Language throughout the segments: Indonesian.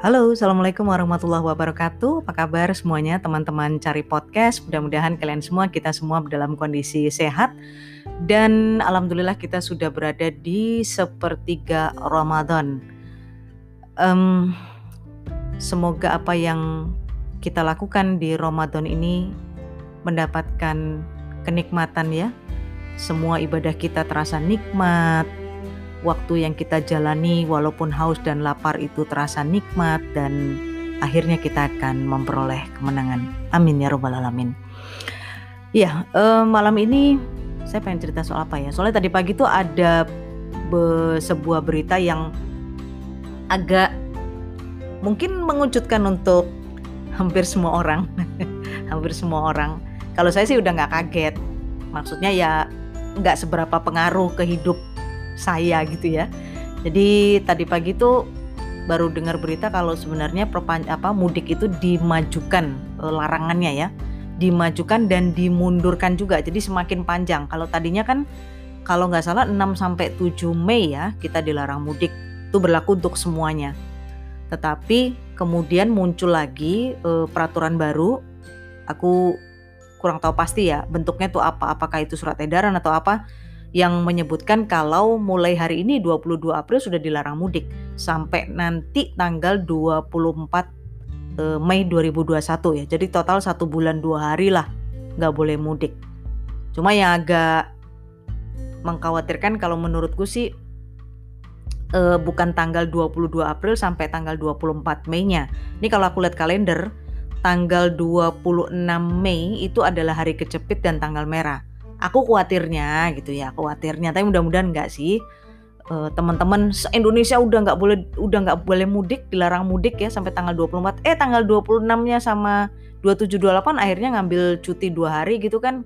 Halo, Assalamualaikum warahmatullahi wabarakatuh. Apa kabar semuanya teman-teman cari podcast? Mudah-mudahan kalian semua, kita semua dalam kondisi sehat. Dan Alhamdulillah kita sudah berada di sepertiga Ramadan. Um, semoga apa yang kita lakukan di Ramadan ini mendapatkan kenikmatan ya. Semua ibadah kita terasa nikmat, waktu yang kita jalani walaupun haus dan lapar itu terasa nikmat dan akhirnya kita akan memperoleh kemenangan. Amin ya robbal alamin. Ya, eh, malam ini saya pengen cerita soal apa ya? Soalnya tadi pagi tuh ada be sebuah berita yang agak mungkin mengejutkan untuk hampir semua orang. hampir semua orang. Kalau saya sih udah nggak kaget. Maksudnya ya nggak seberapa pengaruh ke hidup saya gitu ya. Jadi tadi pagi tuh baru dengar berita kalau sebenarnya perpan apa mudik itu dimajukan e, larangannya ya. Dimajukan dan dimundurkan juga. Jadi semakin panjang. Kalau tadinya kan kalau nggak salah 6 sampai 7 Mei ya kita dilarang mudik. Itu berlaku untuk semuanya. Tetapi kemudian muncul lagi e, peraturan baru. Aku kurang tahu pasti ya bentuknya tuh apa apakah itu surat edaran atau apa yang menyebutkan kalau mulai hari ini 22 April sudah dilarang mudik sampai nanti tanggal 24 eh, Mei 2021 ya. Jadi total satu bulan dua hari lah nggak boleh mudik. Cuma yang agak mengkhawatirkan kalau menurutku sih eh, bukan tanggal 22 April sampai tanggal 24 Mei-nya. Ini kalau aku lihat kalender, tanggal 26 Mei itu adalah hari kecepit dan tanggal merah aku khawatirnya gitu ya khawatirnya. Tapi mudah-mudahan enggak sih. Uh, teman-teman Indonesia udah nggak boleh udah nggak boleh mudik dilarang mudik ya sampai tanggal 24 eh tanggal 26-nya sama 2728 akhirnya ngambil cuti dua hari gitu kan.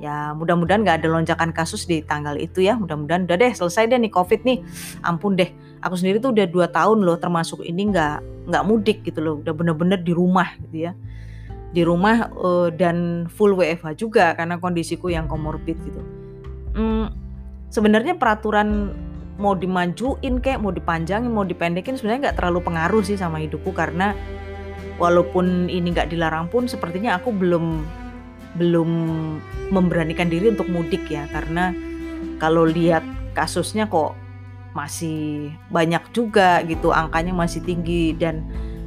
Ya mudah-mudahan nggak ada lonjakan kasus di tanggal itu ya. Mudah-mudahan udah deh selesai deh nih covid nih. Ampun deh. Aku sendiri tuh udah dua tahun loh termasuk ini nggak nggak mudik gitu loh. Udah bener-bener di rumah gitu ya di rumah uh, dan full WFH juga karena kondisiku yang komorbid gitu. Hmm, sebenarnya peraturan mau dimajuin kayak mau dipanjangin mau dipendekin sebenarnya nggak terlalu pengaruh sih sama hidupku karena walaupun ini nggak dilarang pun sepertinya aku belum belum memberanikan diri untuk mudik ya karena kalau lihat kasusnya kok masih banyak juga gitu angkanya masih tinggi dan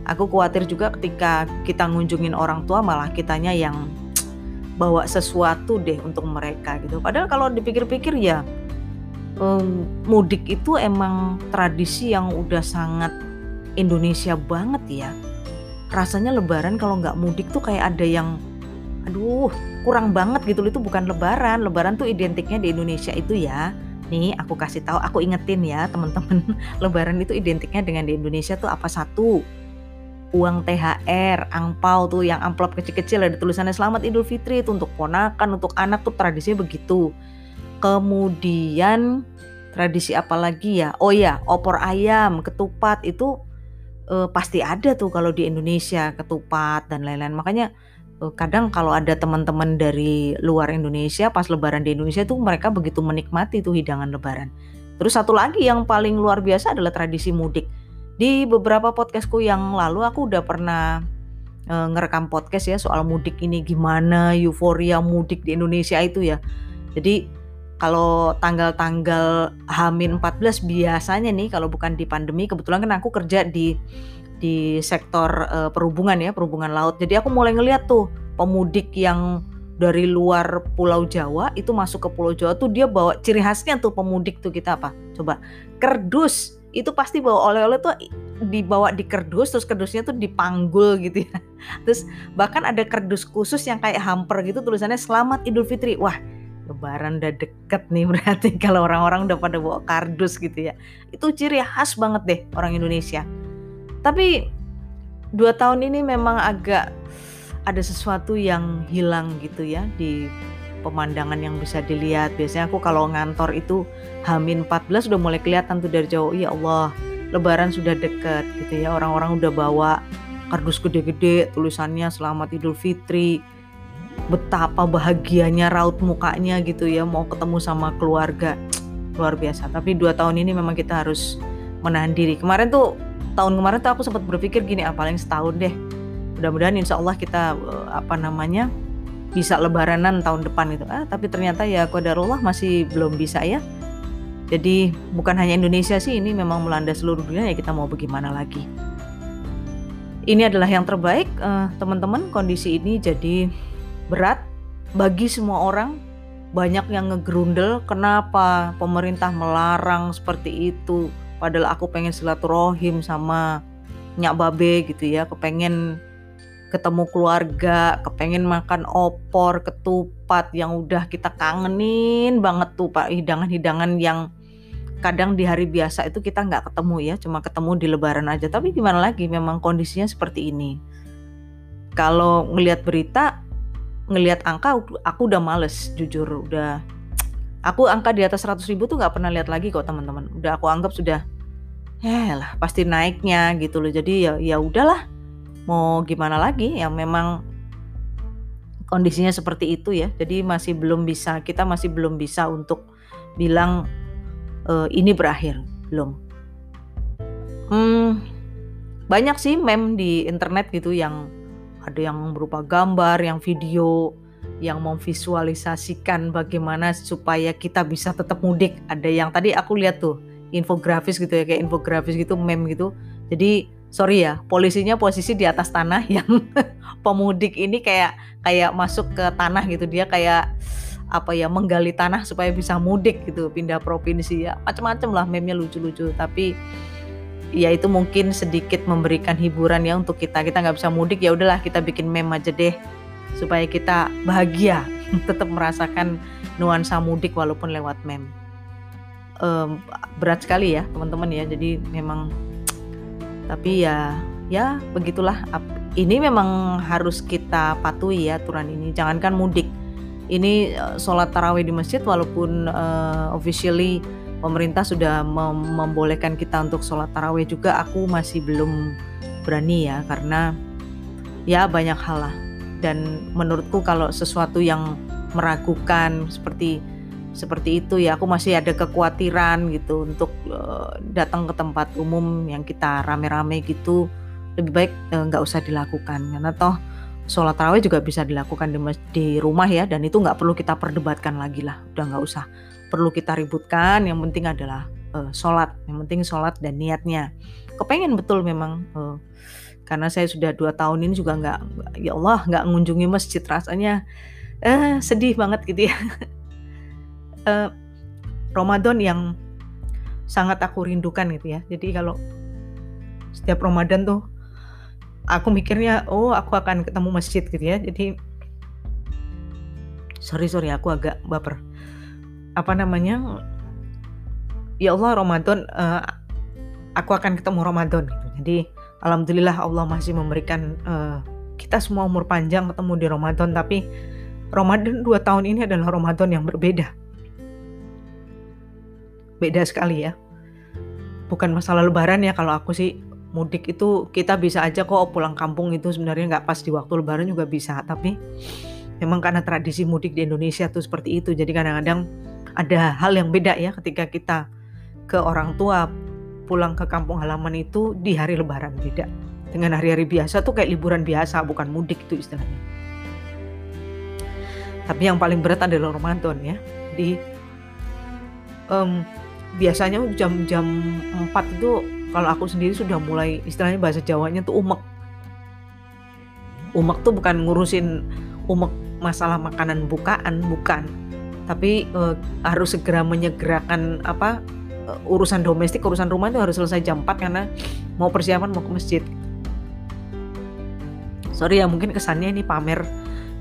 aku khawatir juga ketika kita ngunjungin orang tua malah kitanya yang bawa sesuatu deh untuk mereka gitu. Padahal kalau dipikir-pikir ya um, mudik itu emang tradisi yang udah sangat Indonesia banget ya. Rasanya lebaran kalau nggak mudik tuh kayak ada yang aduh kurang banget gitu itu bukan lebaran. Lebaran tuh identiknya di Indonesia itu ya. Nih aku kasih tahu, aku ingetin ya teman-teman. lebaran itu identiknya dengan di Indonesia tuh apa satu? Uang THR, angpau tuh yang amplop kecil-kecil ada tulisannya Selamat Idul Fitri itu untuk ponakan, untuk anak tuh tradisinya begitu. Kemudian tradisi apa lagi ya? Oh ya, opor ayam, ketupat itu eh, pasti ada tuh kalau di Indonesia, ketupat dan lain-lain. Makanya eh, kadang kalau ada teman-teman dari luar Indonesia pas lebaran di Indonesia tuh mereka begitu menikmati tuh hidangan lebaran. Terus satu lagi yang paling luar biasa adalah tradisi mudik di beberapa podcastku yang lalu aku udah pernah e, ngerekam podcast ya soal mudik ini gimana euforia mudik di Indonesia itu ya. Jadi kalau tanggal-tanggal Hamin 14 biasanya nih kalau bukan di pandemi kebetulan kan aku kerja di di sektor e, perhubungan ya, perhubungan laut. Jadi aku mulai ngeliat tuh pemudik yang dari luar Pulau Jawa itu masuk ke Pulau Jawa tuh dia bawa ciri khasnya tuh pemudik tuh kita apa? Coba kerdus itu pasti bawa oleh-oleh tuh dibawa di kerdus terus kerdusnya tuh dipanggul gitu ya. Terus bahkan ada kerdus khusus yang kayak hamper gitu tulisannya selamat idul fitri wah lebaran udah deket nih berarti kalau orang-orang udah pada bawa kardus gitu ya. Itu ciri khas banget deh orang Indonesia. Tapi dua tahun ini memang agak ada sesuatu yang hilang gitu ya di pemandangan yang bisa dilihat. Biasanya aku kalau ngantor itu Hamin 14 sudah mulai kelihatan tuh dari jauh. Ya Allah, lebaran sudah deket gitu ya. Orang-orang udah bawa kardus gede-gede tulisannya Selamat Idul Fitri. Betapa bahagianya raut mukanya gitu ya mau ketemu sama keluarga. Luar biasa. Tapi dua tahun ini memang kita harus menahan diri. Kemarin tuh tahun kemarin tuh aku sempat berpikir gini ah paling setahun deh mudah-mudahan insya Allah kita uh, apa namanya bisa lebaranan tahun depan itu ah tapi ternyata ya kodarullah masih belum bisa ya. Jadi bukan hanya Indonesia sih ini memang melanda seluruh dunia ya kita mau bagaimana lagi. Ini adalah yang terbaik uh, teman-teman. Kondisi ini jadi berat bagi semua orang. Banyak yang ngegrundel kenapa pemerintah melarang seperti itu? Padahal aku pengen silaturahim sama nyak babe gitu ya kepengen ketemu keluarga, kepengen makan opor, ketupat yang udah kita kangenin banget tuh Pak, hidangan-hidangan yang kadang di hari biasa itu kita nggak ketemu ya, cuma ketemu di lebaran aja. Tapi gimana lagi, memang kondisinya seperti ini. Kalau ngelihat berita, ngelihat angka, aku udah males jujur, udah aku angka di atas 100 ribu tuh nggak pernah lihat lagi kok teman-teman. Udah aku anggap sudah, ya lah pasti naiknya gitu loh. Jadi ya ya udahlah mau gimana lagi? Yang memang kondisinya seperti itu ya. Jadi masih belum bisa kita masih belum bisa untuk bilang e, ini berakhir. Belum. Hmm, banyak sih meme di internet gitu yang ada yang berupa gambar yang video yang memvisualisasikan bagaimana supaya kita bisa tetap mudik. Ada yang tadi aku lihat tuh infografis gitu ya kayak infografis gitu meme gitu. Jadi sorry ya polisinya posisi di atas tanah yang pemudik ini kayak kayak masuk ke tanah gitu. Dia kayak apa ya menggali tanah supaya bisa mudik gitu pindah provinsi ya. Macam-macam lah meme-nya lucu-lucu. Tapi ya itu mungkin sedikit memberikan hiburan ya untuk kita. Kita nggak bisa mudik ya udahlah kita bikin meme aja deh. Supaya kita bahagia tetap merasakan nuansa mudik walaupun lewat meme. Um, berat sekali ya teman-teman ya. Jadi memang tapi ya ya begitulah. Ini memang harus kita patuhi ya aturan ini. Jangankan mudik. Ini uh, sholat tarawih di masjid walaupun uh, officially pemerintah sudah mem membolehkan kita untuk sholat tarawih juga aku masih belum berani ya karena ya banyak hal lah. Dan menurutku kalau sesuatu yang meragukan seperti seperti itu ya aku masih ada kekhawatiran gitu untuk uh, datang ke tempat umum yang kita rame-rame gitu. Lebih baik eh, nggak uh, usah dilakukan. Karena toh sholat tarawih juga bisa dilakukan di, di rumah ya dan itu nggak perlu kita perdebatkan lagi lah. Udah nggak usah. Perlu kita ributkan yang penting adalah uh, sholat. Yang penting sholat dan niatnya. Kepengen betul memang uh, karena saya sudah dua tahun ini juga nggak ya Allah nggak mengunjungi masjid. Rasanya eh, sedih banget gitu ya uh, Ramadan yang sangat aku rindukan gitu ya. Jadi kalau setiap Ramadan tuh aku mikirnya oh aku akan ketemu masjid gitu ya. Jadi sorry sorry aku agak baper. Apa namanya? Ya Allah Ramadan uh, aku akan ketemu Ramadan gitu. Jadi alhamdulillah Allah masih memberikan uh, kita semua umur panjang ketemu di Ramadan tapi Ramadan dua tahun ini adalah Ramadan yang berbeda beda sekali ya. Bukan masalah lebaran ya kalau aku sih mudik itu kita bisa aja kok pulang kampung itu sebenarnya nggak pas di waktu lebaran juga bisa tapi memang karena tradisi mudik di Indonesia tuh seperti itu. Jadi kadang-kadang ada hal yang beda ya ketika kita ke orang tua pulang ke kampung halaman itu di hari lebaran beda. Dengan hari-hari biasa tuh kayak liburan biasa bukan mudik itu istilahnya. Tapi yang paling berat adalah Ramadan ya. Di um, biasanya jam-jam 4 itu kalau aku sendiri sudah mulai istilahnya bahasa Jawanya tuh umek. Umek tuh bukan ngurusin umek masalah makanan bukaan, bukan. Tapi uh, harus segera menyegerakan apa uh, urusan domestik, urusan rumah itu harus selesai jam 4 karena mau persiapan mau ke masjid. Sorry ya mungkin kesannya ini pamer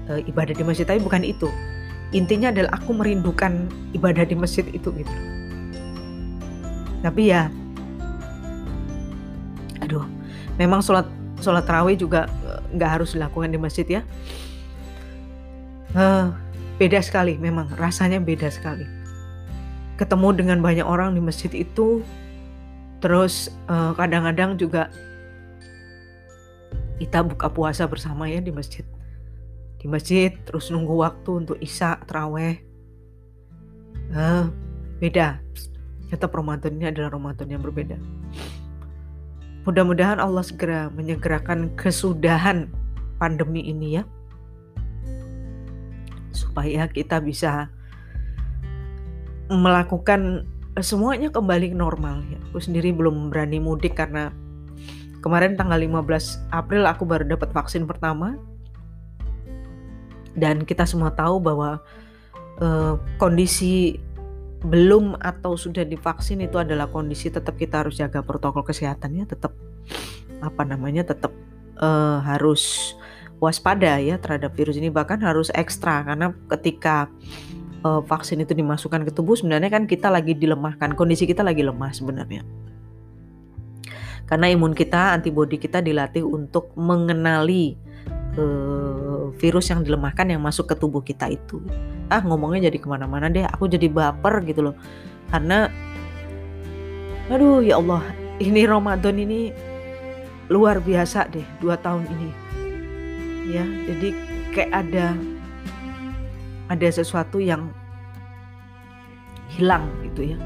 uh, ibadah di masjid tapi bukan itu. Intinya adalah aku merindukan ibadah di masjid itu gitu tapi ya aduh memang sholat sholat terawih juga eh, nggak harus dilakukan di masjid ya. Uh, beda sekali memang rasanya beda sekali. Ketemu dengan banyak orang di masjid itu terus eh, kadang-kadang juga kita buka puasa bersama ya di masjid. Di masjid terus nunggu waktu untuk isya teraweh uh, beda tetap Ramadan ini adalah Ramadan yang berbeda. mudah-mudahan Allah segera menyegerakan kesudahan pandemi ini ya supaya kita bisa melakukan semuanya kembali normal ya. Aku sendiri belum berani mudik karena kemarin tanggal 15 April aku baru dapat vaksin pertama. Dan kita semua tahu bahwa uh, kondisi belum atau sudah divaksin itu adalah kondisi tetap kita harus jaga protokol kesehatannya tetap apa namanya tetap uh, harus waspada ya terhadap virus ini bahkan harus ekstra. Karena ketika uh, vaksin itu dimasukkan ke tubuh sebenarnya kan kita lagi dilemahkan kondisi kita lagi lemah sebenarnya. Karena imun kita antibodi kita dilatih untuk mengenali uh, virus yang dilemahkan yang masuk ke tubuh kita itu. Ah ngomongnya jadi ke mana-mana deh aku jadi baper gitu loh. Karena aduh ya Allah ini Ramadan ini luar biasa deh dua tahun ini. Ya jadi kayak ada ada sesuatu yang hilang gitu ya.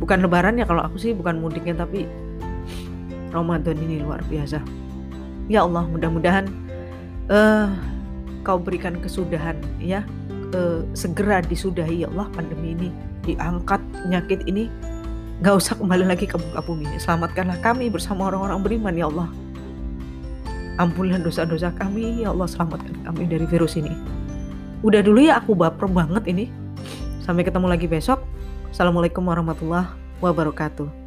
Bukan lebaran ya kalau aku sih bukan mudiknya tapi Ramadan ini luar biasa. Ya Allah mudah-mudahan uh, kau berikan kesudahan ya uh, segera disudahi ya Allah pandemi ini diangkat penyakit ini gak usah kembali lagi ke muka bumi selamatkanlah kami bersama orang-orang beriman ya Allah Ampunilah dosa-dosa kami, ya Allah selamatkan kami dari virus ini. Udah dulu ya aku baper banget ini. Sampai ketemu lagi besok. Assalamualaikum warahmatullahi wabarakatuh.